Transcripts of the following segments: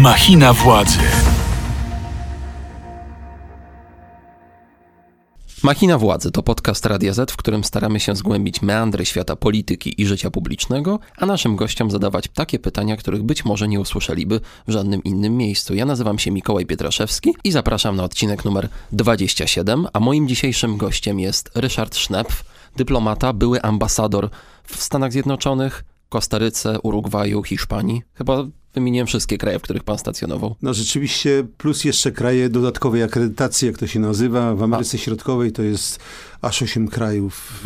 Machina władzy. Machina Władzy to podcast Radia Z, w którym staramy się zgłębić meandry świata polityki i życia publicznego, a naszym gościom zadawać takie pytania, których być może nie usłyszeliby w żadnym innym miejscu. Ja nazywam się Mikołaj Pietraszewski i zapraszam na odcinek numer 27, a moim dzisiejszym gościem jest Ryszard Schnepf, dyplomata, były ambasador w Stanach Zjednoczonych, Kostaryce, Urugwaju, Hiszpanii. Chyba wymieniłem wszystkie kraje, w których pan stacjonował. No rzeczywiście, plus jeszcze kraje dodatkowej akredytacji, jak to się nazywa. W Ameryce A. Środkowej to jest aż 8 krajów.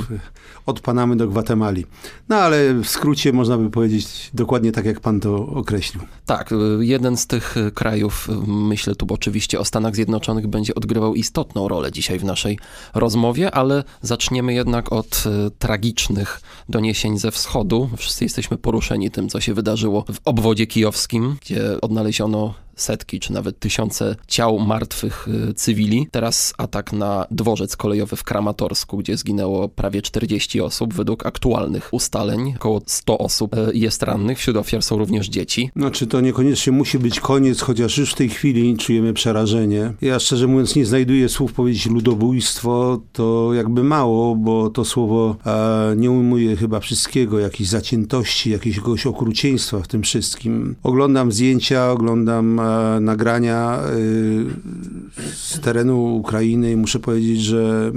Od Panamy do Gwatemali. No ale w skrócie można by powiedzieć dokładnie tak, jak pan to określił. Tak, y, jeden z tych y, krajów, y, myślę tu oczywiście o Stanach Zjednoczonych, będzie odgrywał istotną rolę dzisiaj w naszej rozmowie, ale zaczniemy jednak od tragicznych doniesień ze wschodu. Wszyscy jesteśmy poruszeni tym, co się wydarzyło w obwodzie kijowskim, gdzie odnaleziono setki czy nawet tysiące ciał martwych y, cywili. Teraz atak na dworzec kolejowy w Kramatorsku, gdzie zginęło prawie 40 osób. Według aktualnych ustaleń około 100 osób y, jest rannych. Wśród ofiar są również dzieci. Znaczy to niekoniecznie musi być koniec, chociaż już w tej chwili czujemy przerażenie. Ja szczerze mówiąc nie znajduję słów powiedzieć ludobójstwo, to jakby mało, bo to słowo e, nie ujmuje chyba wszystkiego, jakiejś zaciętości, jakiegoś okrucieństwa w tym wszystkim. Oglądam zdjęcia, oglądam E, nagrania e, z terenu Ukrainy i muszę powiedzieć, że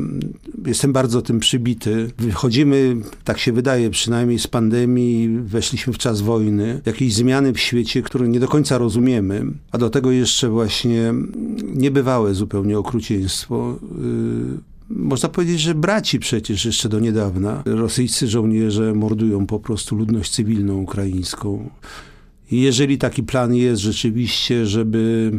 jestem bardzo tym przybity. Wychodzimy, tak się wydaje, przynajmniej z pandemii, weszliśmy w czas wojny, jakieś zmiany w świecie, które nie do końca rozumiemy, a do tego jeszcze właśnie niebywałe zupełnie okrucieństwo e, można powiedzieć, że braci przecież jeszcze do niedawna. Rosyjscy żołnierze mordują po prostu ludność cywilną ukraińską. Jeżeli taki plan jest rzeczywiście, żeby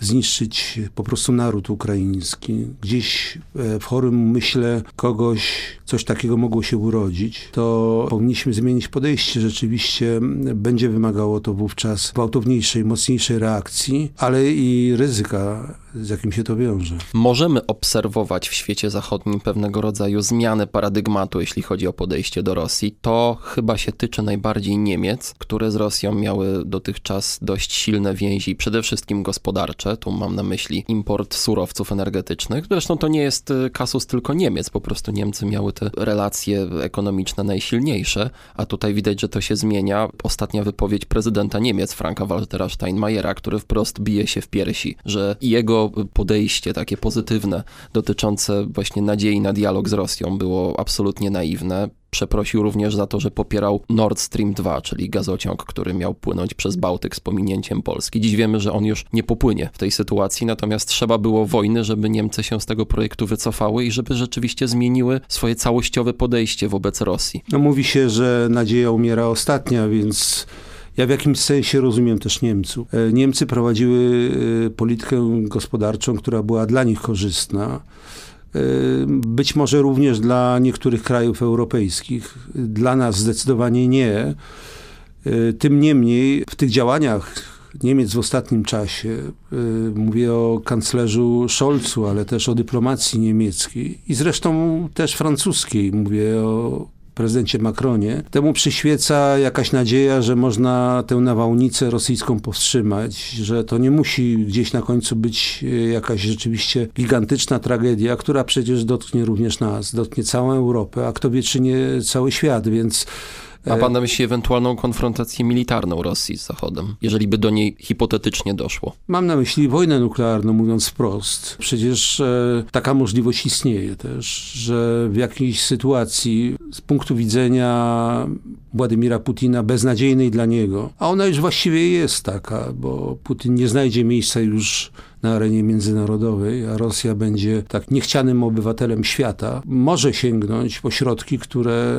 zniszczyć po prostu naród ukraiński. Gdzieś e, w chorym myśle kogoś coś takiego mogło się urodzić, to powinniśmy zmienić podejście. Rzeczywiście będzie wymagało to wówczas gwałtowniejszej, mocniejszej reakcji, ale i ryzyka z jakim się to wiąże. Możemy obserwować w świecie zachodnim pewnego rodzaju zmianę paradygmatu, jeśli chodzi o podejście do Rosji. To chyba się tyczy najbardziej Niemiec, które z Rosją miały dotychczas dość silne więzi, przede wszystkim gospodarcze. Tu mam na myśli import surowców energetycznych. Zresztą to nie jest y, kasus tylko Niemiec, po prostu Niemcy miały te relacje ekonomiczne najsilniejsze, a tutaj widać, że to się zmienia. Ostatnia wypowiedź prezydenta Niemiec, Franka Waltera Steinmeiera, który wprost bije się w piersi, że jego podejście takie pozytywne dotyczące właśnie nadziei na dialog z Rosją było absolutnie naiwne. Przeprosił również za to, że popierał Nord Stream 2, czyli gazociąg, który miał płynąć przez Bałtyk z pominięciem Polski. Dziś wiemy, że on już nie popłynie w tej sytuacji, natomiast trzeba było wojny, żeby Niemcy się z tego projektu wycofały i żeby rzeczywiście zmieniły swoje całościowe podejście wobec Rosji. No mówi się, że nadzieja umiera ostatnia, więc ja w jakimś sensie rozumiem też Niemców. E, Niemcy prowadziły e, politykę gospodarczą, która była dla nich korzystna. E, być może również dla niektórych krajów europejskich. Dla nas zdecydowanie nie. Tym niemniej w tych działaniach Niemiec w ostatnim czasie, mówię o kanclerzu Scholzu, ale też o dyplomacji niemieckiej i zresztą też francuskiej, mówię o prezydencie Macronie, temu przyświeca jakaś nadzieja, że można tę nawałnicę rosyjską powstrzymać, że to nie musi gdzieś na końcu być e, jakaś rzeczywiście gigantyczna tragedia, która przecież dotknie również nas, dotknie całą Europę, a kto wie, czy nie cały świat, więc ma pan na myśli ewentualną konfrontację militarną Rosji z Zachodem, jeżeli by do niej hipotetycznie doszło? Mam na myśli wojnę nuklearną, mówiąc wprost. Przecież e, taka możliwość istnieje też, że w jakiejś sytuacji z punktu widzenia Władimira Putina beznadziejnej dla niego, a ona już właściwie jest taka, bo Putin nie znajdzie miejsca już na arenie międzynarodowej, a Rosja będzie tak niechcianym obywatelem świata, może sięgnąć po środki, które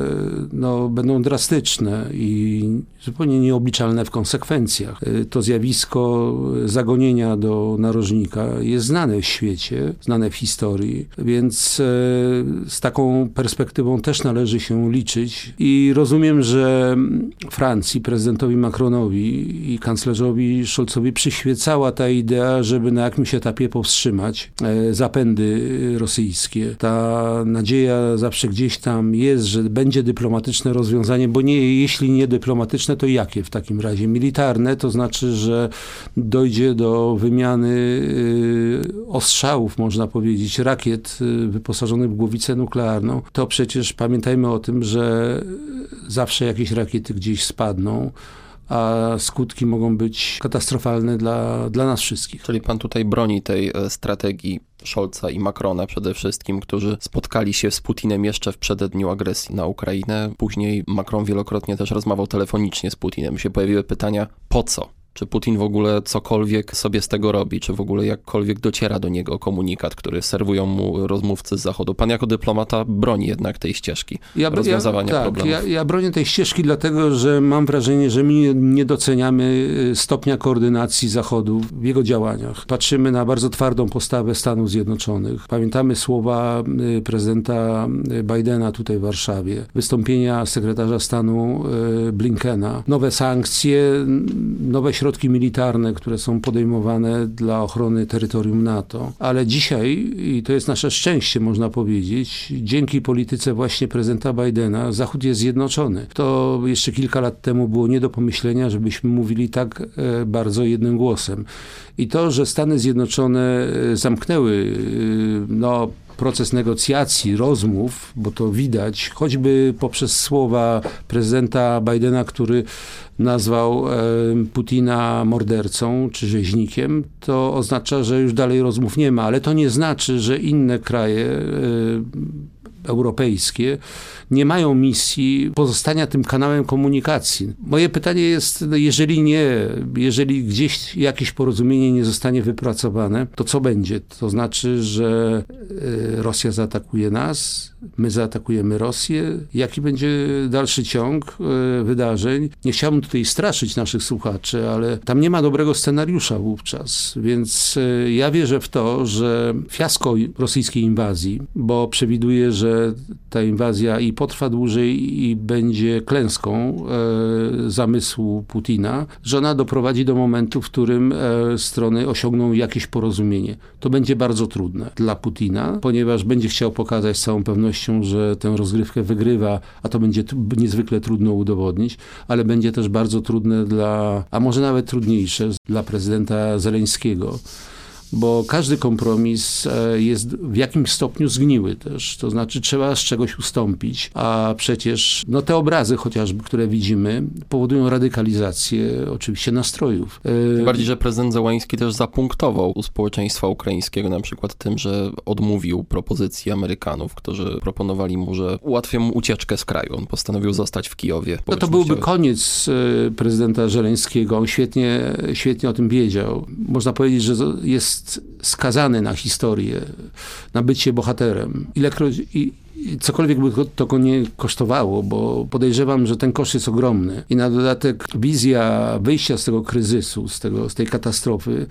no, będą drastyczne i zupełnie nieobliczalne w konsekwencjach. To zjawisko zagonienia do narożnika jest znane w świecie, znane w historii, więc e, z taką perspektywą też należy się liczyć i rozumiem, że Francji, prezydentowi Macronowi i kanclerzowi Scholzowi przyświecała ta idea, żeby na jakimś etapie powstrzymać e, zapędy rosyjskie. Ta nadzieja zawsze gdzieś tam jest, że będzie dyplomatyczne rozwiązanie, bo nie, jeśli nie dyplomatyczne, to jakie w takim razie? Militarne, to znaczy, że dojdzie do wymiany ostrzałów, można powiedzieć, rakiet wyposażonych w głowicę nuklearną. To przecież pamiętajmy o tym, że zawsze jakieś rakiety gdzieś spadną a skutki mogą być katastrofalne dla, dla nas wszystkich. Czyli pan tutaj broni tej e, strategii Scholza i Macrona przede wszystkim, którzy spotkali się z Putinem jeszcze w przededniu agresji na Ukrainę. Później Macron wielokrotnie też rozmawiał telefonicznie z Putinem. Się pojawiły pytania, po co? Czy Putin w ogóle cokolwiek sobie z tego robi? Czy w ogóle jakkolwiek dociera do niego komunikat, który serwują mu rozmówcy z Zachodu? Pan jako dyplomata broni jednak tej ścieżki ja, rozwiązywania ja, tak, problemów. Ja, ja bronię tej ścieżki dlatego, że mam wrażenie, że my nie doceniamy y, stopnia koordynacji Zachodu w jego działaniach. Patrzymy na bardzo twardą postawę Stanów Zjednoczonych. Pamiętamy słowa y, prezydenta y, Bidena tutaj w Warszawie, wystąpienia sekretarza stanu Blinkena, nowe sankcje, nowe środki militarne, które są podejmowane dla ochrony terytorium NATO. Ale dzisiaj, i to jest nasze szczęście, można powiedzieć, dzięki polityce właśnie prezydenta Bidena, Zachód jest zjednoczony. To jeszcze kilka lat temu było nie do pomyślenia, żebyśmy mówili tak e, bardzo jednym głosem. I to, że Stany Zjednoczone e, zamknęły e, no, proces negocjacji, rozmów, bo to widać, choćby poprzez słowa prezydenta Bidena, który nazwał Putina mordercą czy rzeźnikiem, to oznacza, że już dalej rozmów nie ma, ale to nie znaczy, że inne kraje europejskie nie mają misji pozostania tym kanałem komunikacji. Moje pytanie jest, jeżeli nie, jeżeli gdzieś jakieś porozumienie nie zostanie wypracowane, to co będzie? To znaczy, że e, Rosja zaatakuje nas, my zaatakujemy Rosję. Jaki będzie dalszy ciąg e, wydarzeń? Nie chciałbym tutaj straszyć naszych słuchaczy, ale tam nie ma dobrego scenariusza wówczas, więc e, ja wierzę w to, że fiasko rosyjskiej inwazji, bo przewiduję, że ta inwazja i potrwa dłużej i będzie klęską e, zamysłu Putina, że ona doprowadzi do momentu, w którym e, strony osiągną jakieś porozumienie. To będzie bardzo trudne dla Putina, ponieważ będzie chciał pokazać z całą pewnością, że tę rozgrywkę wygrywa, a to będzie niezwykle trudno udowodnić, ale będzie też bardzo trudne dla, a może nawet trudniejsze dla prezydenta Zeleńskiego bo każdy kompromis e, jest w jakimś stopniu zgniły też. To znaczy trzeba z czegoś ustąpić, a przecież no, te obrazy chociażby, które widzimy, powodują radykalizację oczywiście nastrojów. E, Tym bardziej, że prezydent Załański też zapunktował u społeczeństwa ukraińskiego na przykład tym, że odmówił propozycji Amerykanów, którzy proponowali mu, że ułatwią mu ucieczkę z kraju. On postanowił zostać w Kijowie. No to byłby koniec e, prezydenta Żeleńskiego. On świetnie, świetnie o tym wiedział. Można powiedzieć, że jest jest skazany na historię, na bycie bohaterem. Ilekroć, i, cokolwiek by to go nie kosztowało, bo podejrzewam, że ten koszt jest ogromny. I na dodatek wizja wyjścia z tego kryzysu, z, tego, z tej katastrofy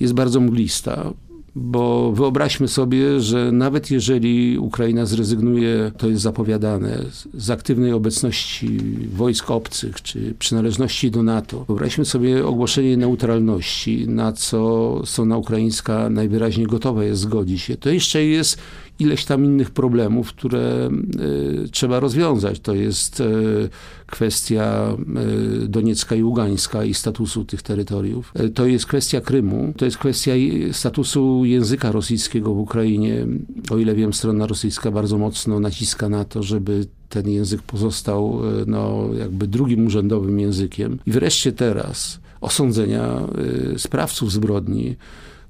jest bardzo mglista. Bo wyobraźmy sobie, że nawet jeżeli Ukraina zrezygnuje, to jest zapowiadane, z aktywnej obecności wojsk obcych czy przynależności do NATO, wyobraźmy sobie ogłoszenie neutralności, na co strona ukraińska najwyraźniej gotowa jest zgodzić się. To jeszcze jest ileś tam innych problemów, które y, trzeba rozwiązać. To jest y, kwestia y, Doniecka i Ługańska i statusu tych terytoriów. To jest kwestia Krymu, to jest kwestia statusu języka rosyjskiego w Ukrainie. O ile wiem, strona rosyjska bardzo mocno naciska na to, żeby ten język pozostał no, jakby drugim urzędowym językiem. I wreszcie teraz osądzenia sprawców zbrodni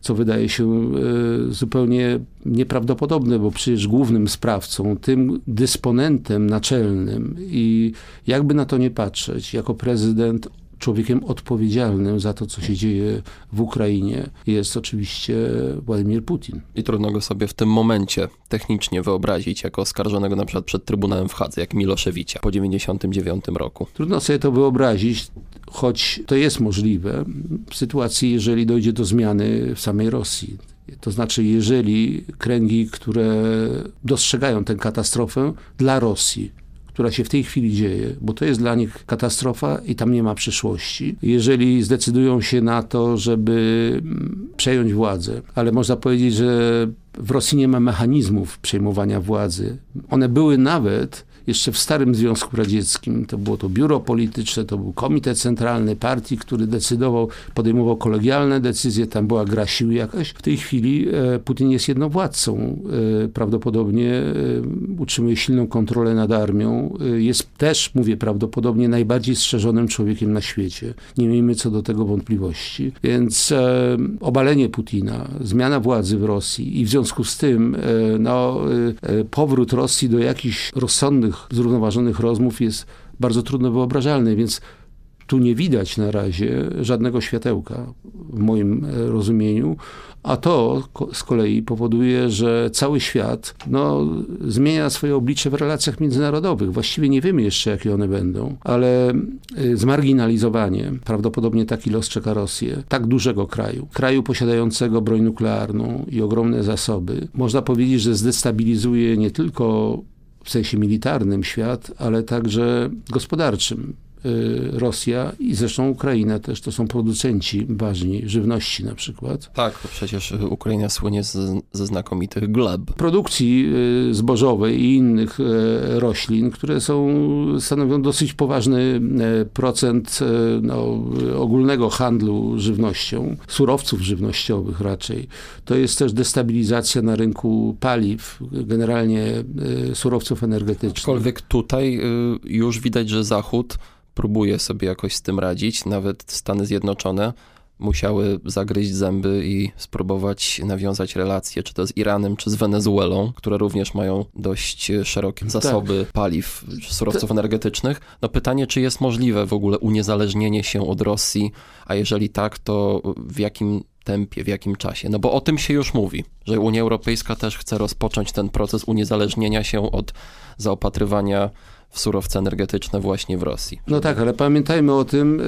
co wydaje się e, zupełnie nieprawdopodobne, bo przecież głównym sprawcą, tym dysponentem naczelnym i jakby na to nie patrzeć, jako prezydent człowiekiem odpowiedzialnym za to, co się dzieje w Ukrainie, jest oczywiście Władimir Putin. I trudno go sobie w tym momencie technicznie wyobrazić jako oskarżonego na przykład przed Trybunałem w Hadze, jak Miloszewicia po 99 roku. Trudno sobie to wyobrazić, choć to jest możliwe w sytuacji, jeżeli dojdzie do zmiany w samej Rosji. To znaczy, jeżeli kręgi, które dostrzegają tę katastrofę dla Rosji, która się w tej chwili dzieje, bo to jest dla nich katastrofa i tam nie ma przyszłości. Jeżeli zdecydują się na to, żeby mm, przejąć władzę, ale można powiedzieć, że w Rosji nie ma mechanizmów przejmowania władzy. One były nawet jeszcze w starym Związku Radzieckim. To było to biuro polityczne, to był komitet centralny partii, który decydował, podejmował kolegialne decyzje, tam była gra sił jakaś. W tej chwili e, Putin jest jednowładcą. E, prawdopodobnie e, utrzymuje silną kontrolę nad armią. Jest też, mówię prawdopodobnie, najbardziej strzeżonym człowiekiem na świecie. Nie miejmy co do tego wątpliwości. Więc obalenie Putina, zmiana władzy w Rosji i w związku z tym no, powrót Rosji do jakichś rozsądnych zrównoważonych rozmów jest bardzo trudno wyobrażalny, więc tu nie widać na razie żadnego światełka w moim e, rozumieniu, a to z kolei powoduje, że cały świat no, zmienia swoje oblicze w relacjach międzynarodowych. Właściwie nie wiemy jeszcze, jakie one będą, ale e, zmarginalizowanie, prawdopodobnie taki los czeka Rosję, tak dużego kraju, kraju posiadającego broń nuklearną i ogromne zasoby, można powiedzieć, że zdestabilizuje nie tylko w sensie militarnym świat, ale także gospodarczym. Y, Rosja i zresztą Ukraina też to są producenci ważni żywności na przykład. Tak, przecież Ukraina słynie z, ze znakomitych gleb. Produkcji y, zbożowej i innych y, roślin, które są, stanowią dosyć poważny procent no, ogólnego handlu żywnością, surowców żywnościowych raczej. To jest też destabilizacja na rynku paliw, generalnie surowców energetycznych. Aczkolwiek tutaj już widać, że Zachód próbuje sobie jakoś z tym radzić. Nawet Stany Zjednoczone musiały zagryźć zęby i spróbować nawiązać relacje, czy to z Iranem, czy z Wenezuelą, które również mają dość szerokie zasoby tak. paliw, surowców energetycznych. No pytanie, czy jest możliwe w ogóle uniezależnienie się od Rosji, a jeżeli tak, to w jakim tempie, w jakim czasie? No bo o tym się już mówi, że Unia Europejska też chce rozpocząć ten proces uniezależnienia się od zaopatrywania w surowce energetyczne właśnie w Rosji. No tak, ale pamiętajmy o tym,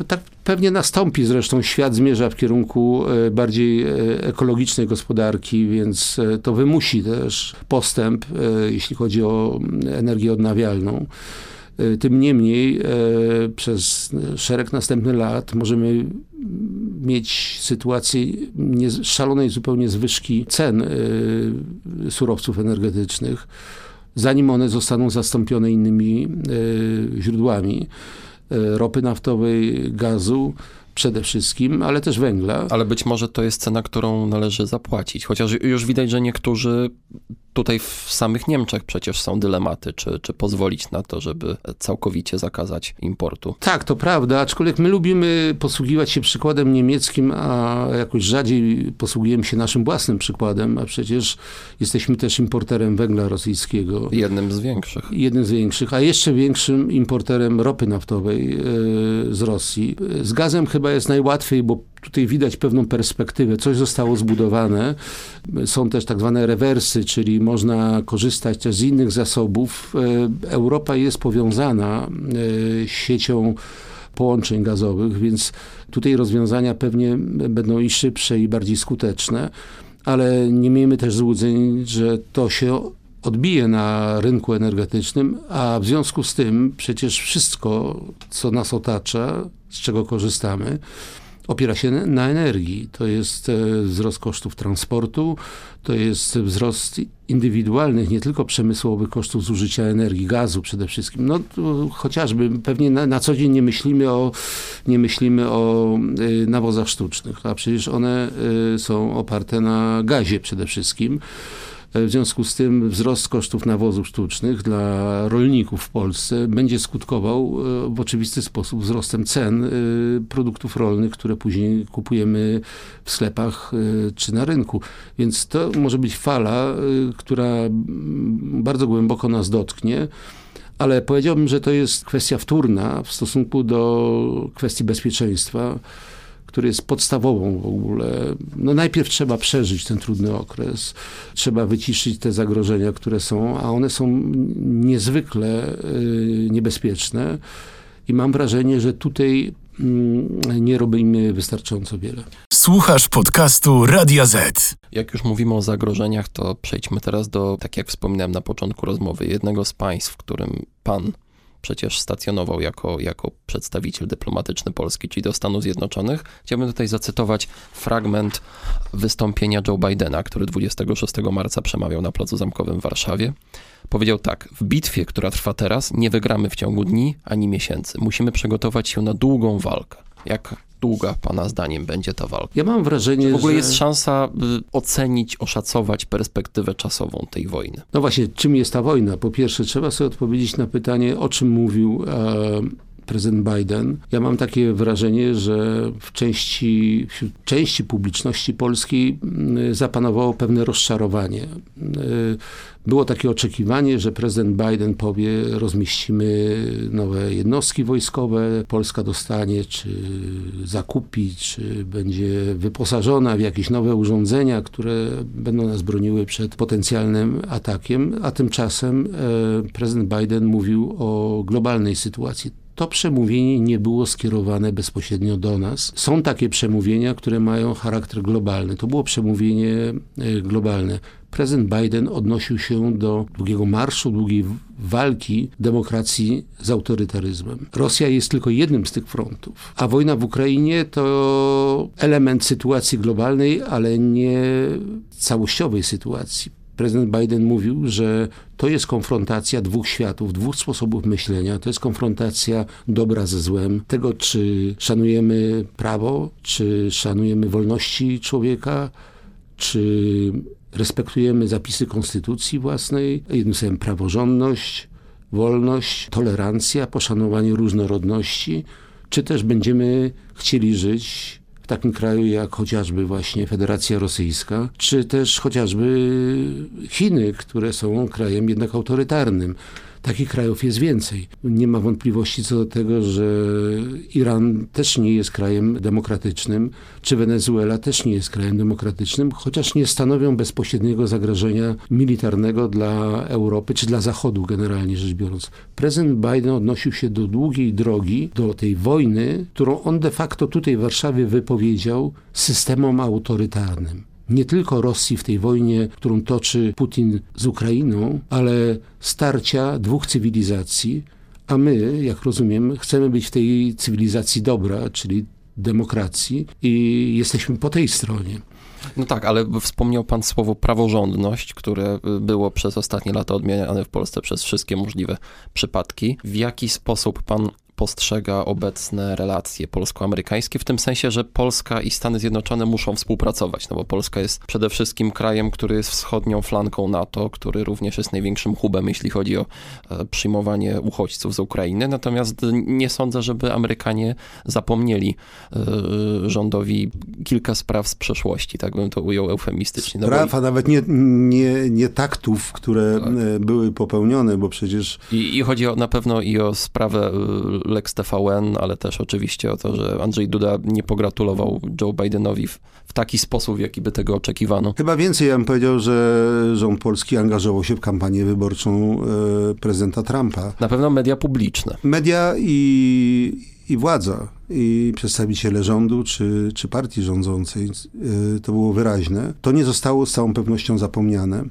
y, tak pewnie nastąpi zresztą, świat zmierza w kierunku y, bardziej y, ekologicznej gospodarki, więc to wymusi też postęp, jeśli chodzi o energię odnawialną. Tym niemniej przez szereg następnych lat możemy mieć sytuację szalonej zupełnie zwyżki cen surowców energetycznych zanim one zostaną zastąpione innymi e, źródłami e, ropy naftowej, gazu przede wszystkim, ale też węgla. Ale być może to jest cena, którą należy zapłacić, chociaż już widać, że niektórzy tutaj w samych Niemczech przecież są dylematy, czy, czy pozwolić na to, żeby całkowicie zakazać importu. Tak, to prawda, aczkolwiek my lubimy posługiwać się przykładem niemieckim, a jakoś rzadziej posługujemy się naszym własnym przykładem, a przecież jesteśmy też importerem węgla rosyjskiego. Jednym z większych. Jednym z większych, a jeszcze większym importerem ropy naftowej e, z Rosji. Z gazem chyba jest najłatwiej, bo tutaj widać pewną perspektywę. Coś zostało zbudowane. Są też tak zwane rewersy, czyli można korzystać też z innych zasobów. E, Europa jest powiązana e, siecią połączeń gazowych, więc tutaj rozwiązania pewnie będą i szybsze, i bardziej skuteczne, ale nie miejmy też złudzeń, że to się odbije na rynku energetycznym, a w związku z tym przecież wszystko, co nas otacza, z czego korzystamy, opiera się na energii. To jest e, wzrost kosztów transportu, to jest wzrost indywidualnych, nie tylko przemysłowych kosztów zużycia energii, gazu przede wszystkim. No chociażby pewnie na, na co dzień nie myślimy o, nie myślimy o y, nawozach sztucznych, a przecież one y, są oparte na gazie przede wszystkim. W związku z tym wzrost kosztów nawozów sztucznych dla rolników w Polsce będzie skutkował e, w oczywisty sposób wzrostem cen e, produktów rolnych, które później kupujemy w sklepach e, czy na rynku. Więc to może być fala, która bardzo głęboko nas dotknie ale powiedziałbym, że to jest kwestia wtórna w stosunku do kwestii bezpieczeństwa który jest podstawową w ogóle. No najpierw trzeba przeżyć ten trudny okres, trzeba wyciszyć te zagrożenia, które są, a one są niezwykle y, niebezpieczne. I mam wrażenie, że tutaj mm, nie robimy wystarczająco wiele. Słuchasz podcastu Radia Z. Jak już mówimy o zagrożeniach, to przejdźmy teraz do, tak jak wspominałem na początku rozmowy, jednego z państw, w którym pan przecież stacjonował jako, jako przedstawiciel dyplomatyczny Polski, czyli do Stanów Zjednoczonych. Chciałbym tutaj zacytować fragment wystąpienia Joe Bidena, który 26 marca przemawiał na Placu Zamkowym w Warszawie. Powiedział tak: W bitwie, która trwa teraz, nie wygramy w ciągu dni ani miesięcy. Musimy przygotować się na długą walkę. Jak długa Pana zdaniem będzie ta walka? Ja mam wrażenie, Czy w ogóle że... jest szansa by ocenić, oszacować perspektywę czasową tej wojny? No właśnie, czym jest ta wojna? Po pierwsze, trzeba sobie odpowiedzieć na pytanie, o czym mówił e, prezydent Biden. Ja mam takie wrażenie, że w części, wśród części publiczności polskiej mm, zapanowało pewne rozczarowanie. E, było takie oczekiwanie, że prezydent Biden powie, rozmieścimy nowe jednostki wojskowe, Polska dostanie, czy zakupi, czy będzie wyposażona w jakieś nowe urządzenia, które będą nas broniły przed potencjalnym atakiem, a tymczasem e, prezydent Biden mówił o globalnej sytuacji to przemówienie nie było skierowane bezpośrednio do nas. Są takie przemówienia, które mają charakter globalny. To było przemówienie e, globalne. Prezydent Biden odnosił się do długiego marszu, długiej walki demokracji z autorytaryzmem. Rosja jest tylko jednym z tych frontów, a wojna w Ukrainie to element sytuacji globalnej, ale nie całościowej sytuacji prezydent Biden mówił, że to jest konfrontacja dwóch światów, dwóch sposobów myślenia. To jest konfrontacja dobra ze złem, tego czy szanujemy prawo, czy szanujemy wolności człowieka, czy respektujemy zapisy konstytucji własnej, jednym słowem praworządność, wolność, tolerancja, poszanowanie różnorodności, czy też będziemy chcieli żyć w takim kraju jak chociażby właśnie Federacja Rosyjska, czy też chociażby Chiny, które są krajem jednak autorytarnym. Takich krajów jest więcej. Nie ma wątpliwości co do tego, że Iran też nie jest krajem demokratycznym, czy Wenezuela też nie jest krajem demokratycznym, chociaż nie stanowią bezpośredniego zagrożenia militarnego dla Europy, czy dla Zachodu generalnie rzecz biorąc. Prezydent Biden odnosił się do długiej drogi, do tej wojny, którą on de facto tutaj w Warszawie wypowiedział systemom autorytarnym nie tylko Rosji w tej wojnie, którą toczy Putin z Ukrainą, ale starcia dwóch cywilizacji, a my, jak rozumiem, chcemy być w tej cywilizacji dobra, czyli demokracji i jesteśmy po tej stronie. No tak, ale wspomniał pan słowo praworządność, które było przez ostatnie lata odmieniane w Polsce przez wszystkie możliwe przypadki. W jaki sposób pan postrzega obecne relacje polsko-amerykańskie, w tym sensie, że Polska i Stany Zjednoczone muszą współpracować, no bo Polska jest przede wszystkim krajem, który jest wschodnią flanką NATO, który również jest największym hubem, jeśli chodzi o e, przyjmowanie uchodźców z Ukrainy, natomiast nie sądzę, żeby Amerykanie zapomnieli e, rządowi kilka spraw z przeszłości, tak bym to ujął eufemistycznie. No spraw, a nawet nie, nie, nie taktów, które tak. E, były popełnione, bo przecież... I, I chodzi o, na pewno i o sprawę Lex TVN, ale też oczywiście o to, że Andrzej Duda nie pogratulował Joe Bidenowi w, w taki sposób, w jaki by tego oczekiwano. Chyba więcej ja bym powiedział, że rząd polski angażował się w kampanię wyborczą e, prezydenta Trumpa. Na pewno media publiczne. Media i, i władza, i przedstawiciele rządu czy, czy partii rządzącej, e, to było wyraźne. To nie zostało z całą pewnością zapomniane,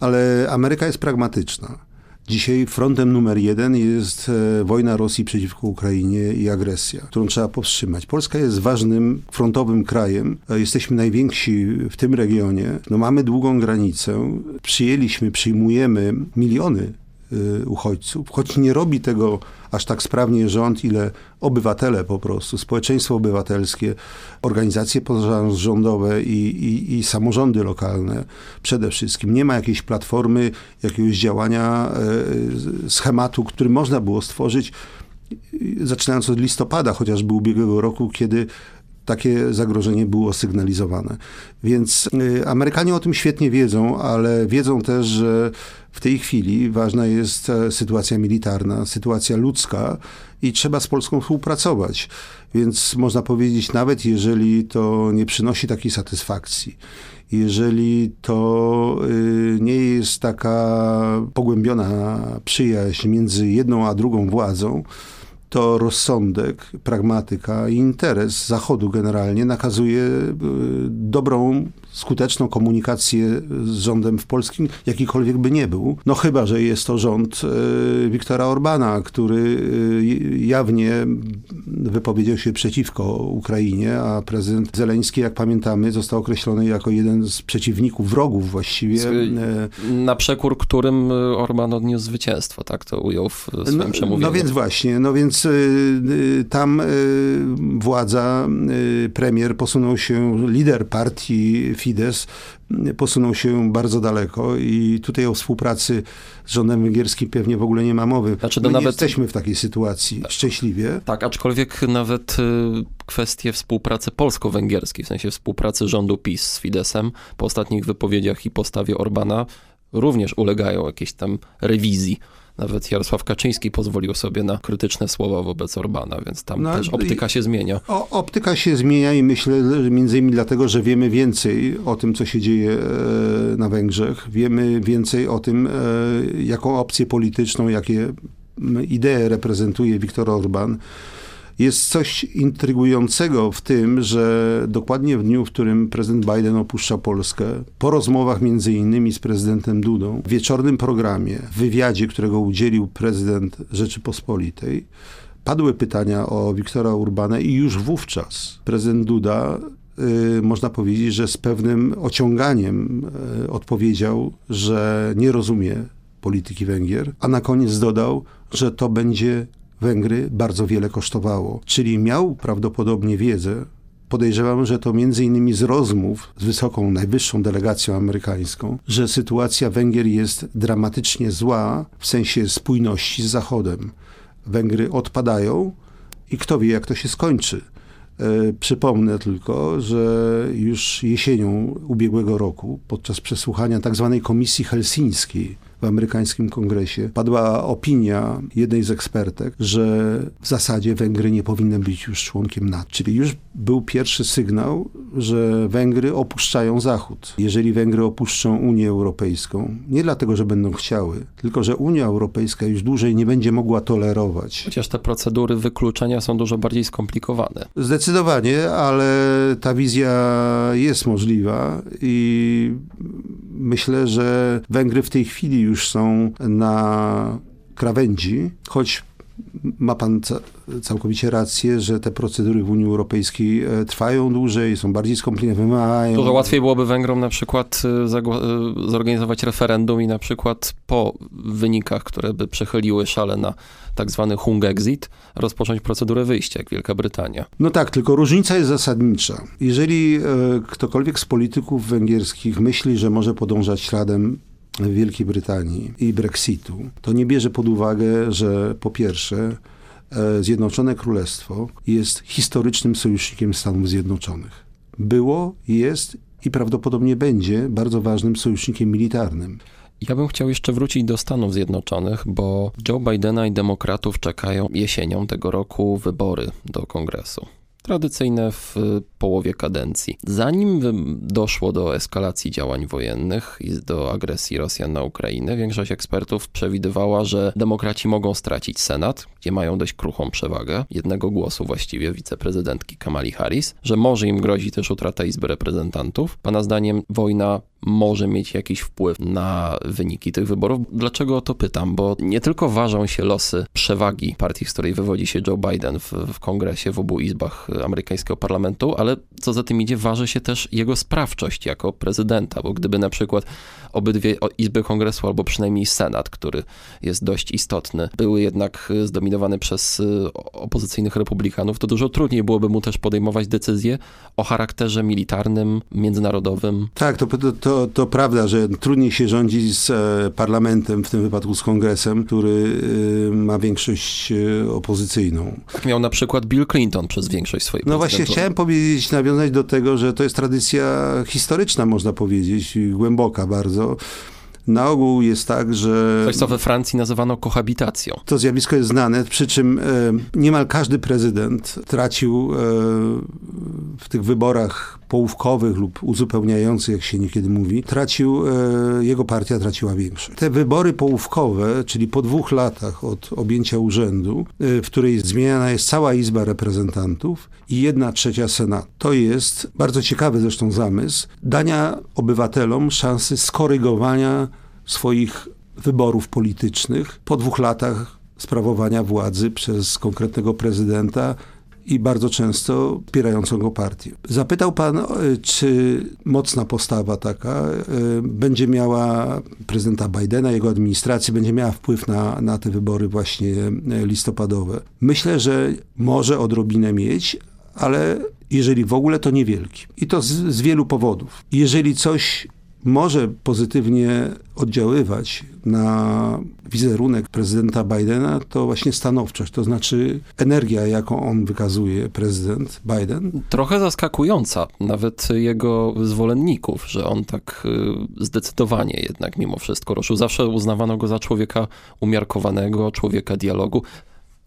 ale Ameryka jest pragmatyczna. Dzisiaj frontem numer jeden jest e, wojna Rosji przeciwko Ukrainie i agresja, którą trzeba powstrzymać. Polska jest ważnym frontowym krajem. E, jesteśmy najwięksi w tym regionie. No, mamy długą granicę. Przyjęliśmy, przyjmujemy miliony uchodźców, choć nie robi tego aż tak sprawnie rząd, ile obywatele po prostu, społeczeństwo obywatelskie, organizacje pozarządowe i, i, i samorządy lokalne przede wszystkim. Nie ma jakiejś platformy, jakiegoś działania, e, schematu, który można było stworzyć, zaczynając od listopada chociażby ubiegłego roku, kiedy takie zagrożenie było sygnalizowane. Więc y, Amerykanie o tym świetnie wiedzą, ale wiedzą też, że w tej chwili ważna jest e, sytuacja militarna, sytuacja ludzka i trzeba z Polską współpracować. Więc można powiedzieć, nawet jeżeli to nie przynosi takiej satysfakcji, jeżeli to y, nie jest taka pogłębiona przyjaźń między jedną a drugą władzą, to rozsądek, pragmatyka i interes Zachodu generalnie nakazuje y, dobrą, skuteczną komunikację z rządem w Polskim, jakikolwiek by nie był. No chyba, że jest to rząd y, Wiktora Orbana, który y, jawnie wypowiedział się przeciwko Ukrainie, a prezydent Zeleński, jak pamiętamy, został określony jako jeden z przeciwników, wrogów właściwie. Na przekór którym Orban odniósł zwycięstwo, tak to ujął w swoim no, przemówieniu. No więc właśnie, no więc y, tam y, władza, y, premier posunął się, lider partii Fidesz posunął się bardzo daleko i tutaj o współpracy z rządem węgierskim pewnie w ogóle nie ma mowy. Znaczy, My nawet... jesteśmy w takiej sytuacji szczęśliwie. Tak, aczkolwiek nawet kwestie współpracy polsko-węgierskiej, w sensie współpracy rządu PiS z Fidesem po ostatnich wypowiedziach i postawie Orbana również ulegają jakiejś tam rewizji. Nawet Jarosław Kaczyński pozwolił sobie na krytyczne słowa wobec Orbana, więc tam no, też optyka się zmienia. O, optyka się zmienia i myślę, że między innymi dlatego, że wiemy więcej o tym, co się dzieje e, na Węgrzech. Wiemy więcej o tym, e, jaką opcję polityczną, jakie idee reprezentuje Viktor Orban. Jest coś intrygującego w tym, że dokładnie w dniu, w którym prezydent Biden opuszcza Polskę, po rozmowach między innymi z prezydentem Dudą, w wieczornym programie, w wywiadzie, którego udzielił prezydent Rzeczypospolitej, padły pytania o Wiktora Urbana i już wówczas prezydent Duda y, można powiedzieć, że z pewnym ociąganiem y, odpowiedział, że nie rozumie polityki Węgier, a na koniec dodał, że to będzie Węgry bardzo wiele kosztowało. Czyli miał prawdopodobnie wiedzę, podejrzewam, że to między innymi z rozmów z wysoką, najwyższą delegacją amerykańską, że sytuacja Węgier jest dramatycznie zła w sensie spójności z Zachodem. Węgry odpadają i kto wie, jak to się skończy. E, przypomnę tylko, że już jesienią ubiegłego roku, podczas przesłuchania tzw. Tak Komisji Helsińskiej, w amerykańskim kongresie padła opinia jednej z ekspertek, że w zasadzie Węgry nie powinny być już członkiem NATO. Czyli już był pierwszy sygnał, że Węgry opuszczają Zachód. Jeżeli Węgry opuszczą Unię Europejską, nie dlatego, że będą chciały, tylko że Unia Europejska już dłużej nie będzie mogła tolerować. Chociaż te procedury wykluczenia są dużo bardziej skomplikowane. Zdecydowanie, ale ta wizja jest możliwa i myślę, że Węgry w tej chwili już są na krawędzi, choć ma pan całkowicie rację, że te procedury w Unii Europejskiej e, trwają dłużej, są bardziej skomplikowane, wymagają... Dużo łatwiej byłoby Węgrom na przykład e, e, zorganizować referendum i na przykład po wynikach, które by przechyliły szale na tak zwany hung exit, rozpocząć procedurę wyjścia, jak Wielka Brytania. No tak, tylko różnica jest zasadnicza. Jeżeli ktokolwiek z polityków węgierskich myśli, że może podążać śladem Wielkiej Brytanii i Brexitu, to nie bierze pod uwagę, że po pierwsze e, Zjednoczone Królestwo jest historycznym sojusznikiem Stanów Zjednoczonych. Było, jest i prawdopodobnie będzie bardzo ważnym sojusznikiem militarnym. Ja bym chciał jeszcze wrócić do Stanów Zjednoczonych, bo Joe Bidena i demokratów czekają jesienią tego roku wybory do kongresu tradycyjne w połowie kadencji. Zanim doszło do eskalacji działań wojennych i do agresji Rosjan na Ukrainę, większość ekspertów przewidywała, że demokraci mogą stracić Senat, gdzie mają dość kruchą przewagę, jednego głosu właściwie wiceprezydentki Kamali Harris, że może im grozi też utrata Izby Reprezentantów. Pana zdaniem wojna może mieć jakiś wpływ na wyniki tych wyborów. Dlaczego o to pytam? Bo nie tylko ważą się losy przewagi partii, z której wywodzi się Joe Biden w, w kongresie, w obu izbach amerykańskiego parlamentu, ale co za tym idzie, waży się też jego sprawczość jako prezydenta, bo gdyby na przykład obydwie izby kongresu, albo przynajmniej senat, który jest dość istotny, były jednak zdominowane przez y, opozycyjnych republikanów, to dużo trudniej byłoby mu też podejmować decyzje o charakterze militarnym, międzynarodowym. Tak, to, to to, to prawda, że trudniej się rządzi z e, parlamentem, w tym wypadku z kongresem, który e, ma większość opozycyjną. Tak miał na przykład Bill Clinton przez większość swojej No właśnie chciałem powiedzieć, nawiązać do tego, że to jest tradycja historyczna, można powiedzieć, głęboka bardzo 时候，na ogół jest tak, że... Coś, co we Francji nazywano kohabitacją. To zjawisko jest znane, przy czym e, niemal każdy prezydent tracił e, w tych wyborach połówkowych lub uzupełniających, jak się niekiedy mówi, tracił, e, jego partia traciła większość. Te wybory połówkowe, czyli po dwóch latach od objęcia urzędu, e, w której zmieniana jest cała Izba Reprezentantów i jedna trzecia Senatu. To jest bardzo ciekawy zresztą zamysł dania obywatelom szansy skorygowania swoich wyborów politycznych po dwóch latach sprawowania władzy przez konkretnego prezydenta i bardzo często wspierającą go partię. Zapytał pan, e, czy mocna postawa taka e, będzie miała prezydenta Bidena, jego administracji, będzie miała wpływ na, na te wybory właśnie e, listopadowe. Myślę, że może odrobinę mieć, ale jeżeli w ogóle, to niewielki. I to z, z wielu powodów. Jeżeli coś może pozytywnie oddziaływać na wizerunek prezydenta Bidena, to właśnie stanowczość, to znaczy energia, jaką on wykazuje, prezydent Biden. Trochę zaskakująca, nawet jego zwolenników, że on tak y, zdecydowanie jednak mimo wszystko ruszył. Zawsze uznawano go za człowieka umiarkowanego, człowieka dialogu.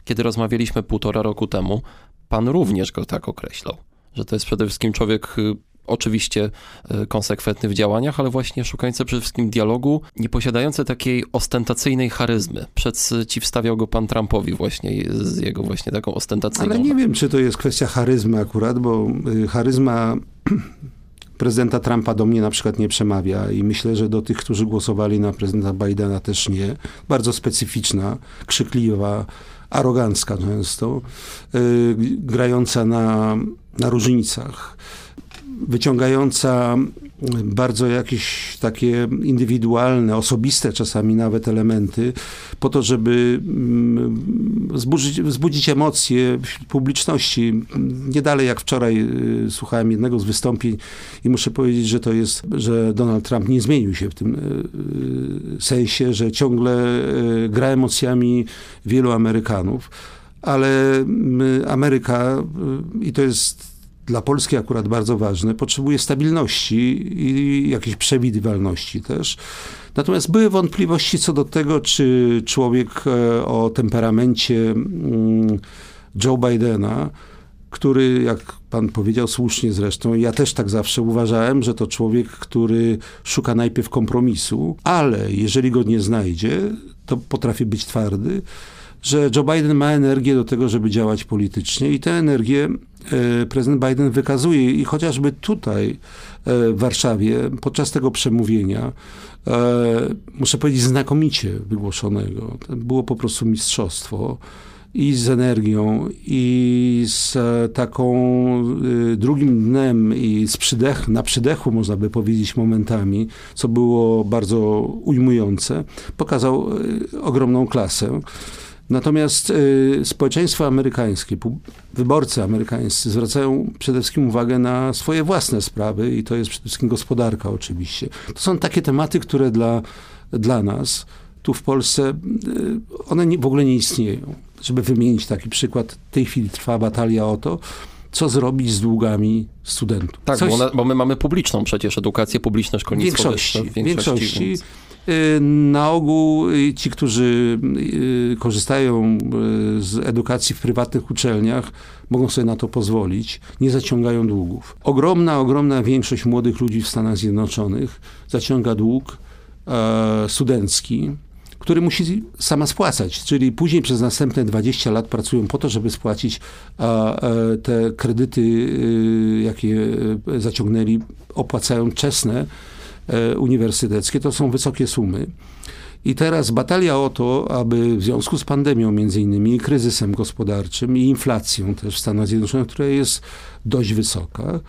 Kiedy rozmawialiśmy półtora roku temu, pan również go tak określał, że to jest przede wszystkim człowiek y, oczywiście e, konsekwentny w działaniach, ale właśnie szukający przede wszystkim dialogu, nie posiadający takiej ostentacyjnej charyzmy. Przeciwstawiał go pan Trumpowi właśnie z jego właśnie taką ostentacyjną. Ale nie wiem, czy to jest kwestia charyzmy akurat, bo y, charyzma prezydenta Trumpa do mnie na przykład nie przemawia i myślę, że do tych, którzy głosowali na prezydenta Bidena też nie. Bardzo specyficzna, krzykliwa, arogancka często, yy, grająca na, na różnicach wyciągająca bardzo jakieś takie indywidualne, osobiste czasami nawet elementy, po to, żeby mm, wzbudzić, wzbudzić emocje publiczności. Nie dalej jak wczoraj y, słuchałem jednego z wystąpień i muszę powiedzieć, że to jest, że Donald Trump nie zmienił się w tym y, y, sensie, że ciągle gra emocjami wielu Amerykanów ale Ameryka, i to jest dla Polski akurat bardzo ważne, potrzebuje stabilności i jakiejś przewidywalności też. Natomiast były wątpliwości co do tego, czy człowiek e, o temperamencie mm, Joe Bidena, który, jak pan powiedział słusznie zresztą, ja też tak zawsze uważałem, że to człowiek, który szuka najpierw kompromisu, ale jeżeli go nie znajdzie, to potrafi być twardy że Joe Biden ma energię do tego, żeby działać politycznie i tę energię e, prezydent Biden wykazuje i chociażby tutaj e, w Warszawie podczas tego przemówienia e, muszę powiedzieć znakomicie wygłoszonego. To było po prostu mistrzostwo i z energią, i z taką drugim dnem, i z przydech, na przydechu, można by powiedzieć, momentami, co było bardzo ujmujące, pokazał ogromną klasę. Natomiast y, społeczeństwo amerykańskie, wyborcy amerykańscy zwracają przede wszystkim uwagę na swoje własne sprawy i to jest przede wszystkim gospodarka oczywiście. To są takie tematy, które dla, dla nas tu w Polsce, y, one nie, w ogóle nie istnieją. Żeby wymienić taki przykład, w tej chwili trwa batalia o to, co zrobić z długami studentów. Tak, Coś... bo, bo, my mamy publiczną przecież, edukację publiczną, szkolnictwo większości, wyższe, w większości. większości więc... Y, na ogół y, ci, którzy y, korzystają z edukacji w prywatnych uczelniach, mogą sobie na to pozwolić, nie zaciągają długów. Ogromna, ogromna większość młodych ludzi w Stanach Zjednoczonych zaciąga dług e, studencki, który musi sama spłacać, czyli później przez następne 20 lat pracują po to, żeby spłacić e, te kredyty, jakie zaciągnęli, opłacają czesne E, uniwersyteckie, to są wysokie sumy. I teraz batalia o to, aby w związku z pandemią między innymi, kryzysem gospodarczym i inflacją też w Stanach Zjednoczonych, która jest dość wysoka,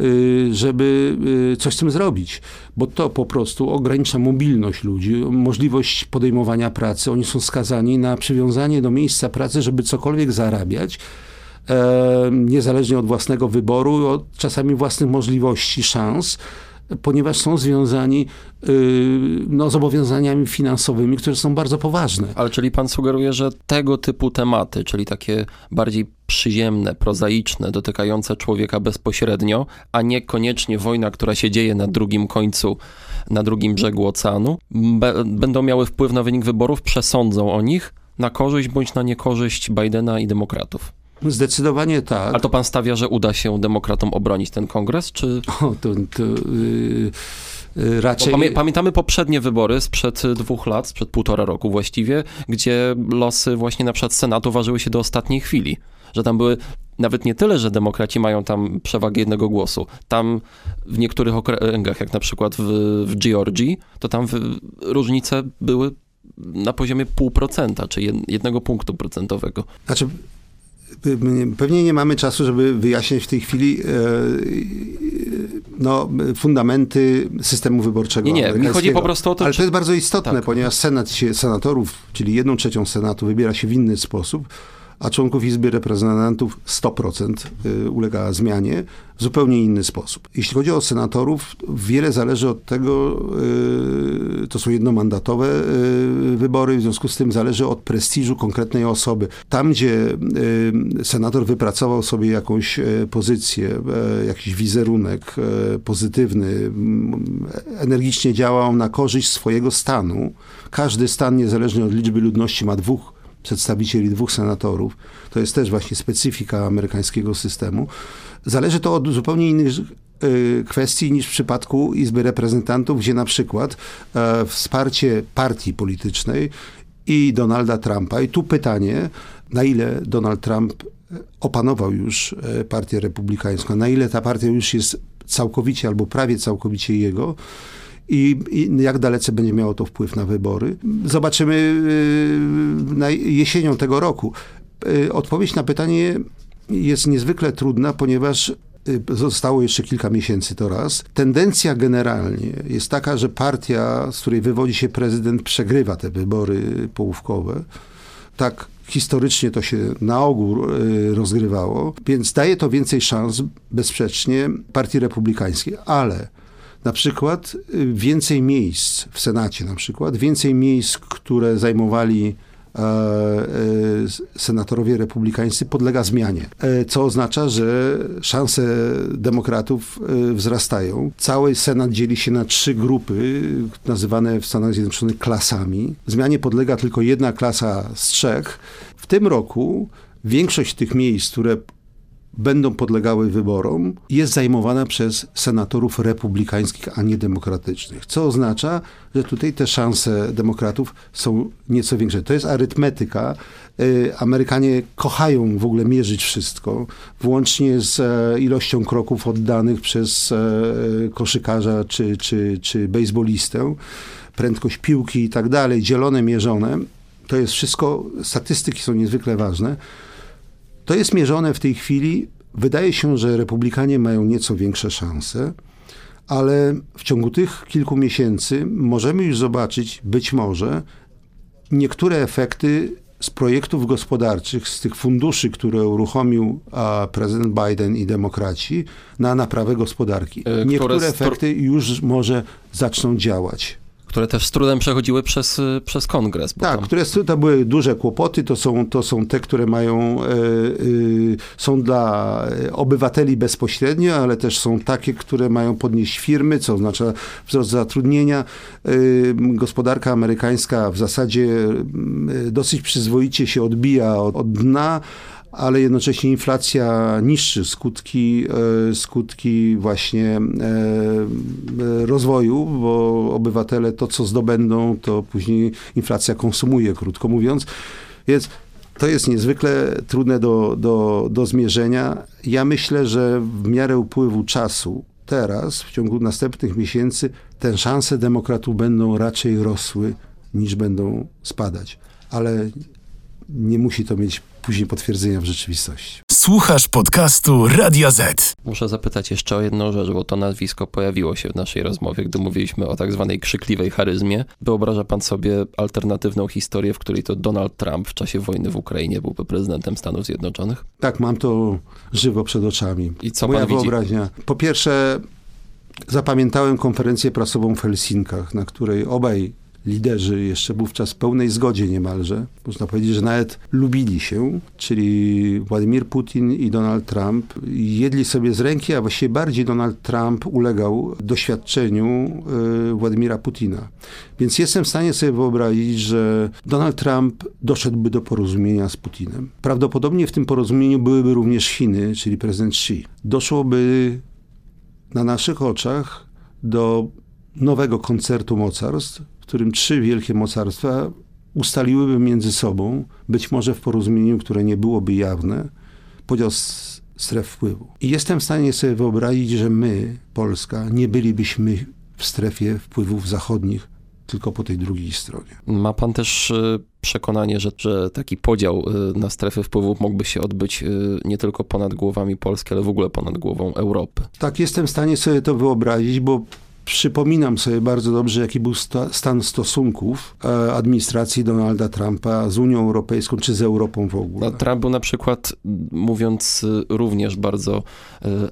y, żeby y, coś z tym zrobić, bo to po prostu ogranicza mobilność ludzi, możliwość podejmowania pracy. Oni są skazani na przywiązanie do miejsca pracy, żeby cokolwiek zarabiać, e, niezależnie od własnego wyboru, od czasami własnych możliwości, szans ponieważ są związani y, no, zobowiązaniami finansowymi, które są bardzo poważne. Ale czyli pan sugeruje, że tego typu tematy, czyli takie bardziej przyziemne, prozaiczne, dotykające człowieka bezpośrednio, a niekoniecznie wojna, która się dzieje na drugim końcu, na drugim brzegu oceanu, będą miały wpływ na wynik wyborów, przesądzą o nich na korzyść bądź na niekorzyść Bidena i demokratów. Zdecydowanie tak. A to pan stawia, że uda się demokratom obronić ten kongres, czy... O, to, to yy, raczej... Pamię pamiętamy poprzednie wybory sprzed dwóch lat, sprzed półtora roku właściwie, gdzie losy właśnie na przykład Senatu ważyły się do ostatniej chwili. Że tam były nawet nie tyle, że demokraci mają tam przewagę jednego głosu. Tam w niektórych okręgach, jak na przykład w, w Georgii, to tam różnice były na poziomie pół procenta, czy jednego punktu procentowego. Znaczy, pewnie nie mamy czasu, żeby wyjaśnić w tej chwili e, no, fundamenty systemu wyborczego. Nie, nie, mi chodzi po prostu o to, Ale czy... to jest bardzo istotne, tak. ponieważ senat się, senatorów, czyli jedną trzecią senatu wybiera się w inny sposób a członków Izby Reprezentantów 100% y, ulega zmianie w zupełnie inny sposób. Jeśli chodzi o senatorów, wiele zależy od tego, y, to są jednomandatowe y, wybory, w związku z tym zależy od prestiżu konkretnej osoby. Tam, gdzie senator wypracował sobie jakąś pozycję, jakiś wizerunek pozytywny, energicznie działał na korzyść swojego stanu, każdy stan, niezależnie od liczby ludności, ma dwóch przedstawicieli dwóch senatorów, to jest też właśnie specyfika amerykańskiego systemu, zależy to od zupełnie innych y, kwestii niż w przypadku Izby Reprezentantów, gdzie na przykład e, wsparcie partii politycznej i Donalda Trumpa. I tu pytanie, na ile Donald Trump opanował już e, partię republikańską, na ile ta partia już jest całkowicie albo prawie całkowicie jego, i, i, jak dalece będzie miało to wpływ na wybory. Zobaczymy y, na jesienią tego roku. Y, odpowiedź na pytanie jest niezwykle trudna, ponieważ y, Zostało jeszcze kilka miesięcy to raz. Tendencja generalnie jest taka, że partia, z której wywodzi się prezydent, przegrywa te wybory połówkowe. Tak historycznie to się na ogół rozgrywało, więc daje to więcej szans bezsprzecznie partii republikańskiej, ale na przykład y, więcej miejsc w Senacie, na przykład więcej miejsc, które zajmowali e, e, senatorowie republikańscy podlega zmianie, e, co oznacza, że szanse demokratów wzrastają. Cały Senat dzieli się na trzy grupy, nazywane w Stanach Zjednoczonych klasami. Zmianie podlega tylko jedna klasa z trzech. W tym roku większość tych miejsc, które będą podlegały wyborom, jest zajmowana przez senatorów republikańskich, a nie demokratycznych. Co oznacza, że tutaj te szanse demokratów są nieco większe. To jest arytmetyka. Y, Amerykanie kochają w ogóle mierzyć wszystko, włącznie z e, ilością kroków oddanych przez e, koszykarza czy, czy, czy bejsbolistę, prędkość piłki i tak dalej, dzielone, mierzone. To jest wszystko, statystyki są niezwykle ważne. To jest mierzone w tej chwili. Wydaje się, że republikanie mają nieco większe szanse, ale w ciągu tych kilku miesięcy możemy już zobaczyć, być może, niektóre efekty z projektów gospodarczych, z tych funduszy, które uruchomił a, prezydent Biden i demokraci na naprawę gospodarki. E, niektóre efekty już może zaczną działać które też z trudem przechodziły przez, przez kongres. tak, tam... które to były duże kłopoty, to są, to są te, które mają, e, e, są dla obywateli bezpośrednio, ale też są takie, które mają podnieść firmy, co oznacza wzrost zatrudnienia. E, gospodarka amerykańska w zasadzie dosyć przyzwoicie się odbija od, od dna, ale jednocześnie inflacja niszczy skutki, e, skutki właśnie e, e, rozwoju, bo obywatele to, co zdobędą, to później inflacja konsumuje, krótko mówiąc. Więc to jest niezwykle trudne do, do, do zmierzenia. Ja myślę, że w miarę upływu czasu, teraz, w ciągu następnych miesięcy, te szanse demokratów będą raczej rosły niż będą spadać. Ale nie musi to mieć później potwierdzenia w rzeczywistości. Słuchasz podcastu Radia Z. Muszę zapytać jeszcze o jedną rzecz, bo to nazwisko pojawiło się w naszej rozmowie, gdy mówiliśmy o tak zwanej krzykliwej charyzmie. Wyobraża pan sobie alternatywną historię, w której to Donald Trump w czasie wojny w Ukrainie byłby prezydentem Stanów Zjednoczonych? Tak, mam to żywo przed oczami. I co Moja pan widzi? wyobraźnia. Po pierwsze, zapamiętałem konferencję prasową w Helsinkach, na której obaj liderzy jeszcze wówczas w pełnej zgodzie niemalże, można powiedzieć, że nawet lubili się, czyli Władimir Putin i Donald Trump, jedli sobie z ręki, a właściwie bardziej Donald Trump ulegał doświadczeniu y, Władimira Putina. Więc jestem w stanie sobie wyobrazić, że Donald Trump doszedłby do porozumienia z Putinem. Prawdopodobnie w tym porozumieniu byłyby również Chiny, czyli prezydent Xi. Doszłoby na naszych oczach do nowego koncertu mocarstw, w którym trzy wielkie mocarstwa ustaliłyby między sobą, być może w porozumieniu, które nie byłoby jawne, podział stref wpływu. I jestem w stanie sobie wyobrazić, że my, Polska, nie bylibyśmy w strefie wpływów zachodnich, tylko po tej drugiej stronie. Ma pan też y, przekonanie, że, że taki podział y, na strefy wpływów mógłby się odbyć y, nie tylko ponad głowami Polski, ale w ogóle ponad głową Europy? Tak, jestem w stanie sobie to wyobrazić, bo Przypominam sobie bardzo dobrze, jaki był sta stan stosunków e, administracji Donalda Trumpa z Unią Europejską czy z Europą w ogóle. No, Trump był na przykład, mówiąc również bardzo e,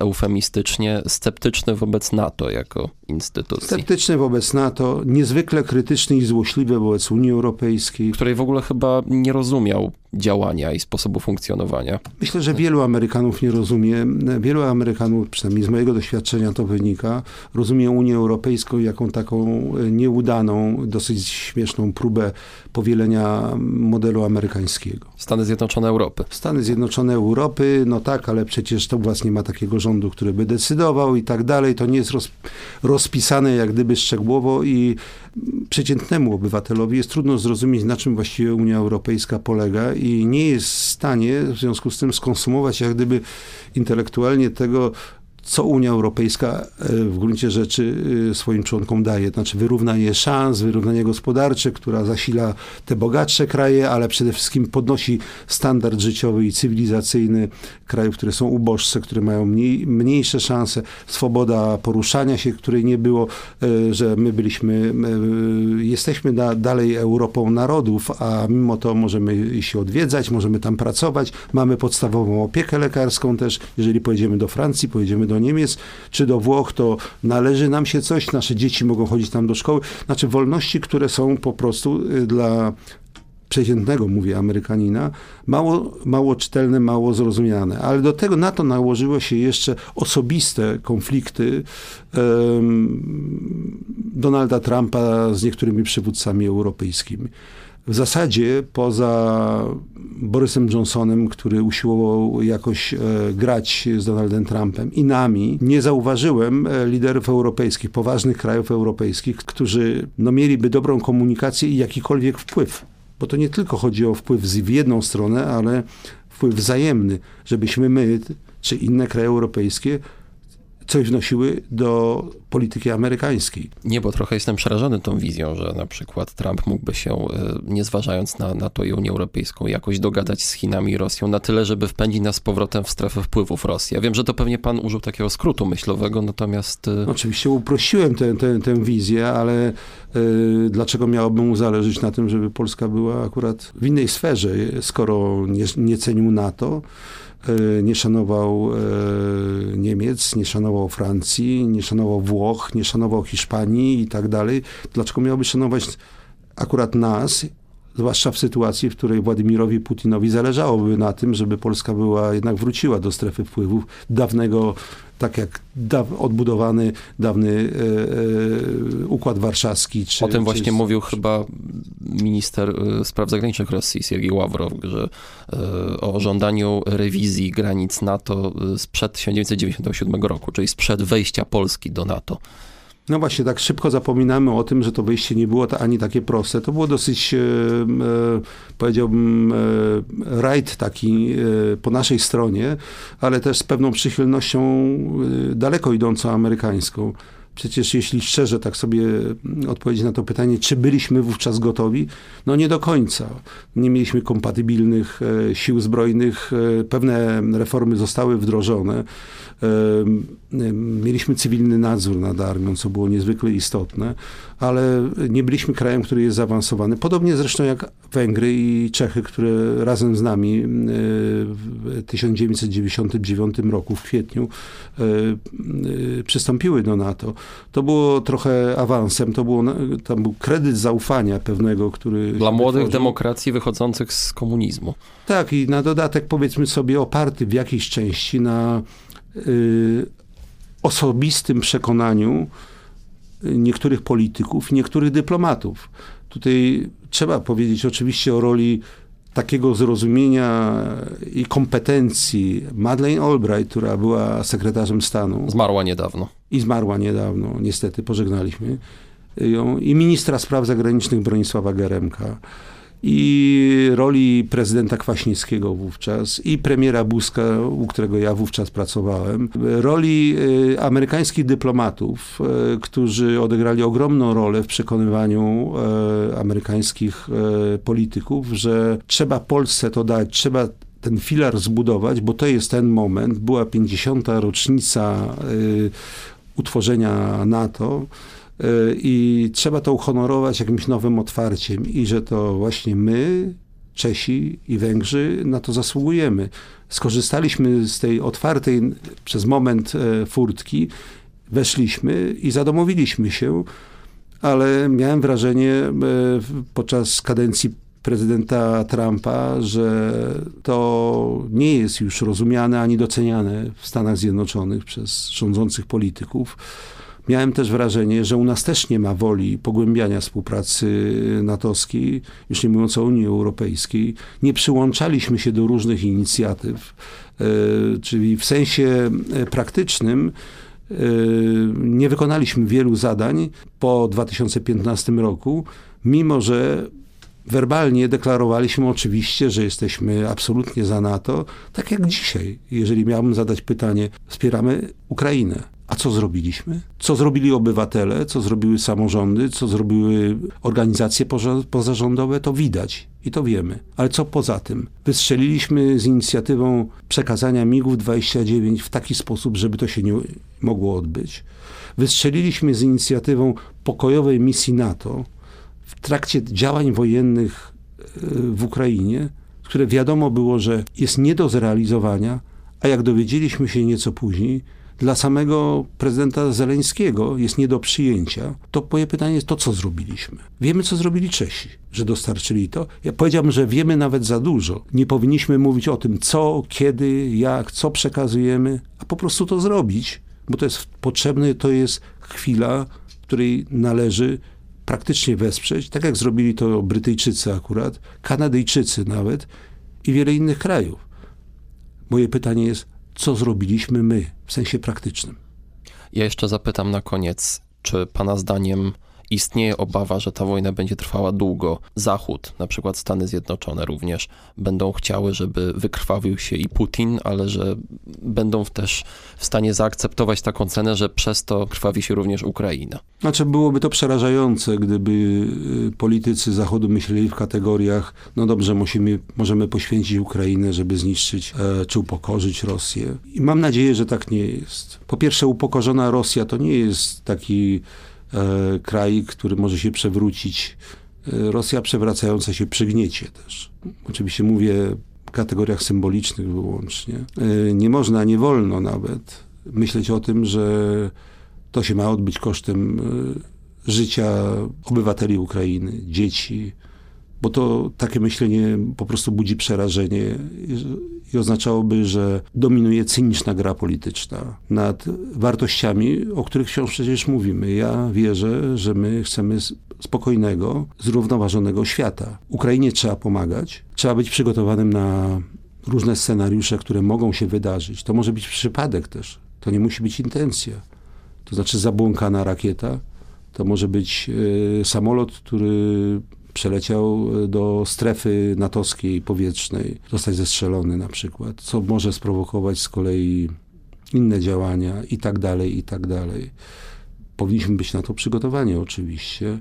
eufemistycznie, sceptyczny wobec NATO jako instytucji. Sceptyczny wobec NATO, niezwykle krytyczny i złośliwy wobec Unii Europejskiej. Której w ogóle chyba nie rozumiał działania i sposobu funkcjonowania. Myślę, że wielu Amerykanów nie rozumie. Wielu Amerykanów, przynajmniej z mojego doświadczenia to wynika, rozumie Unię Europejską jako taką e, nieudaną, dosyć śmieszną próbę powielenia modelu amerykańskiego. Stany Zjednoczone Europy. Stany Zjednoczone Europy, no tak, ale przecież to właśnie ma takiego rządu, który by decydował i tak dalej. To nie jest roz, rozpisane jak gdyby szczegółowo i przeciętnemu obywatelowi jest trudno zrozumieć, na czym właściwie Unia Europejska polega i nie jest w stanie w związku z tym skonsumować jak gdyby intelektualnie tego, co Unia Europejska e, w gruncie rzeczy e, swoim członkom daje. Znaczy wyrównanie szans, wyrównanie gospodarcze, która zasila te bogatsze kraje, ale przede wszystkim podnosi standard życiowy i cywilizacyjny krajów, które są uboższe, które mają mniej, mniejsze szanse, swoboda poruszania się, której nie było, e, że my byliśmy, jesteśmy da, dalej Europą narodów, a mimo to możemy się odwiedzać, możemy tam pracować, mamy podstawową opiekę lekarską też, jeżeli pojedziemy do Francji, pojedziemy do do Niemiec czy do Włoch, to należy nam się coś, nasze dzieci mogą chodzić tam do szkoły. Znaczy wolności, które są po prostu y, dla przeciętnego, mówię, Amerykanina, mało, mało czytelne, mało zrozumiane. Ale do tego, na to nałożyło się jeszcze osobiste konflikty um, Donalda Trumpa z niektórymi przywódcami europejskimi w zasadzie poza Borysem Johnsonem, który usiłował jakoś e, grać z Donaldem Trumpem i nami, nie zauważyłem e, liderów europejskich, poważnych krajów europejskich, którzy no, mieliby dobrą komunikację i jakikolwiek wpływ. Bo to nie tylko chodzi o wpływ w jedną stronę, ale wpływ wzajemny, żebyśmy my, czy inne kraje europejskie coś wnosiły do polityki amerykańskiej. Nie, bo trochę jestem przerażony tą wizją, że na przykład Trump mógłby się, e, nie zważając na, na to i Unię Europejską, jakoś dogadać z Chinami i Rosją na tyle, żeby wpędzić nas z powrotem w strefę wpływów Rosji. Ja wiem, że to pewnie pan użył takiego skrótu myślowego, natomiast... E, Oczywiście uprościłem tę, tę, tę wizję, ale y, dlaczego miałoby mu zależeć na tym, żeby Polska była akurat w innej sferze, skoro nie, nie cenił NATO, nie szanował e, Niemiec, nie szanował Francji, nie szanował Włoch, nie szanował Hiszpanii i tak dalej. Dlaczego miałby szanować akurat nas, zwłaszcza w sytuacji, w której Władimirowi Putinowi zależałoby na tym, żeby Polska była, jednak wróciła do strefy wpływów dawnego, tak jak da, odbudowany dawny e, e, Układ Warszawski. Czy, o tym właśnie czy, mówił czy, chyba minister e, spraw zagranicznych Rosji, Siergiej Ławrow, że e, o żądaniu rewizji granic NATO sprzed 1997 roku, czyli sprzed wejścia Polski do NATO. No właśnie, tak szybko zapominamy o tym, że to wyjście nie było ani takie proste. To było dosyć, e, e, powiedziałbym, e, rajd taki po naszej stronie, ale też z pewną przychylnością daleko idącą amerykańską. Przecież jeśli szczerze tak sobie odpowiedzieć na to pytanie, czy byliśmy wówczas gotowi? No nie do końca. Nie mieliśmy kompatybilnych sił zbrojnych, pewne reformy zostały wdrożone. Mieliśmy cywilny nadzór nad armią, co było niezwykle istotne, ale nie byliśmy krajem, który jest zaawansowany. Podobnie zresztą jak Węgry i Czechy, które razem z nami w 1999 roku w kwietniu przystąpiły do NATO. to było trochę awansem, to było, tam był kredyt zaufania pewnego, który... Dla młodych wytworzył. demokracji wychodzących z komunizmu. Tak i na dodatek powiedzmy sobie oparty w jakiejś części na y, osobistym przekonaniu niektórych polityków, niektórych dyplomatów. Tutaj trzeba powiedzieć oczywiście o roli takiego zrozumienia i kompetencji Madeleine Albright, która była sekretarzem stanu. Zmarła niedawno. I zmarła niedawno, niestety, pożegnaliśmy ją. I ministra spraw zagranicznych Bronisława Geremka i roli prezydenta Kwaśniewskiego wówczas i premiera Buzka, u którego ja wówczas pracowałem, roli y, amerykańskich dyplomatów, y, którzy odegrali ogromną rolę w przekonywaniu y, amerykańskich polityków, że trzeba Polsce to dać, trzeba ten filar zbudować, bo to jest ten moment. Była 50. rocznica utworzenia NATO. Y, i trzeba to uhonorować jakimś nowym otwarciem i że to właśnie my, Czesi i Węgrzy na to zasługujemy. Skorzystaliśmy z tej otwartej przez moment e, furtki, weszliśmy i zadomowiliśmy się, ale miałem wrażenie e, podczas kadencji prezydenta Trumpa, że to nie jest już rozumiane ani doceniane w Stanach Zjednoczonych przez rządzących polityków Miałem też wrażenie, że u nas też nie ma woli pogłębiania współpracy natowskiej, już nie mówiąc o Unii Europejskiej. Nie przyłączaliśmy się do różnych inicjatyw, e, czyli w sensie e, praktycznym e, nie wykonaliśmy wielu zadań po 2015 roku, mimo że werbalnie deklarowaliśmy oczywiście, że jesteśmy absolutnie za NATO, tak jak dzisiaj. Jeżeli miałbym zadać pytanie, wspieramy Ukrainę. A co zrobiliśmy? Co zrobili obywatele, co zrobiły samorządy, co zrobiły organizacje pozarządowe, to widać i to wiemy. Ale co poza tym? Wystrzeliliśmy z inicjatywą przekazania MIGów 29 w taki sposób, żeby to się nie mogło odbyć. Wystrzeliliśmy z inicjatywą pokojowej misji NATO w trakcie działań wojennych e, w Ukrainie, które wiadomo było, że jest nie do zrealizowania, a jak dowiedzieliśmy się nieco później, dla samego prezydenta Zeleńskiego jest nie do przyjęcia, to moje pytanie jest to, co zrobiliśmy. Wiemy, co zrobili Czesi, że dostarczyli to. Ja powiedziałbym, że wiemy nawet za dużo. Nie powinniśmy mówić o tym, co, kiedy, jak, co przekazujemy, a po prostu to zrobić, bo to jest potrzebne, to jest chwila, której należy praktycznie wesprzeć, tak jak zrobili to Brytyjczycy akurat, Kanadyjczycy nawet i wiele innych krajów. Moje pytanie jest, co zrobiliśmy my w sensie praktycznym. Ja jeszcze zapytam na koniec, czy Pana zdaniem istnieje obawa, że ta wojna będzie trwała długo. Zachód, na przykład Stany Zjednoczone również, będą chciały, żeby wykrwawił się i Putin, ale że będą też w stanie zaakceptować taką cenę, że przez to krwawi się również Ukraina. Znaczy byłoby to przerażające, gdyby y, politycy Zachodu myśleli w kategoriach, no dobrze, musimy, możemy poświęcić Ukrainę, żeby zniszczyć e, czy upokorzyć Rosję. I mam nadzieję, że tak nie jest. Po pierwsze, upokorzona Rosja to nie jest taki kraj, który może się przewrócić. E, Rosja przewracająca się przygniecie też. Oczywiście mówię w kategoriach symbolicznych wyłącznie. E, nie można, nie wolno nawet myśleć o tym, że to się ma odbyć kosztem życia obywateli Ukrainy, dzieci, bo to takie myślenie po prostu budzi przerażenie i oznaczałoby, że dominuje cyniczna gra polityczna nad wartościami, o których wciąż przecież mówimy. Ja wierzę, że my chcemy spokojnego, zrównoważonego świata. Ukrainie trzeba pomagać, trzeba być przygotowanym na różne scenariusze, które mogą się wydarzyć. To może być przypadek też, to nie musi być intencja. To znaczy zabłąkana rakieta, to może być y, samolot, który przeleciał e, do strefy natowskiej powietrznej, zostać zestrzelony na przykład, co może sprowokować z kolei inne działania i tak dalej, i tak dalej. Powinniśmy być na to przygotowani oczywiście,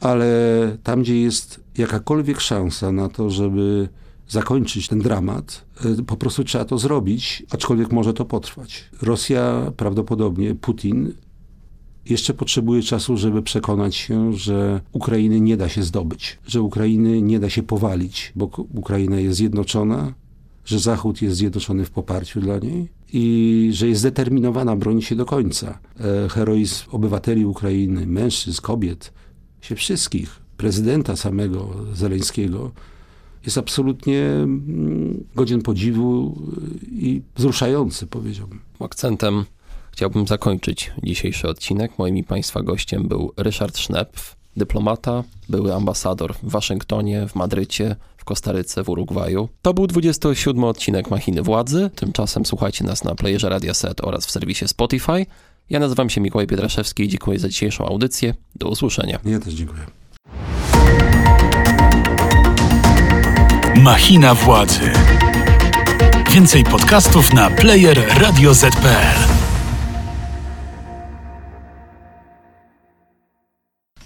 ale tam, gdzie jest jakakolwiek szansa na to, żeby zakończyć ten dramat, e, po prostu trzeba to zrobić, aczkolwiek może to potrwać. Rosja prawdopodobnie, Putin jeszcze potrzebuje czasu, żeby przekonać się, że Ukrainy nie da się zdobyć, że Ukrainy nie da się powalić, bo Ukraina jest zjednoczona, że Zachód jest zjednoczony w poparciu dla niej i że jest zdeterminowana bronić się do końca. E, heroizm obywateli Ukrainy, mężczyzn, kobiet, się wszystkich, prezydenta samego Zeleńskiego, jest absolutnie mm, godzien podziwu i wzruszający, powiedziałbym. Akcentem chciałbym zakończyć dzisiejszy odcinek. Moim i Państwa gościem był Ryszard Sznepf, dyplomata, były ambasador w Waszyngtonie, w Madrycie, w Kostaryce, w Urugwaju. To był 27 odcinek Machiny Władzy. Tymczasem słuchajcie nas na playerze Radia Set oraz w serwisie Spotify. Ja nazywam się Mikołaj Pietraszewski i dziękuję za dzisiejszą audycję. Do usłyszenia. Ja też dziękuję. Machina Władzy. Więcej podcastów na player radioz.pl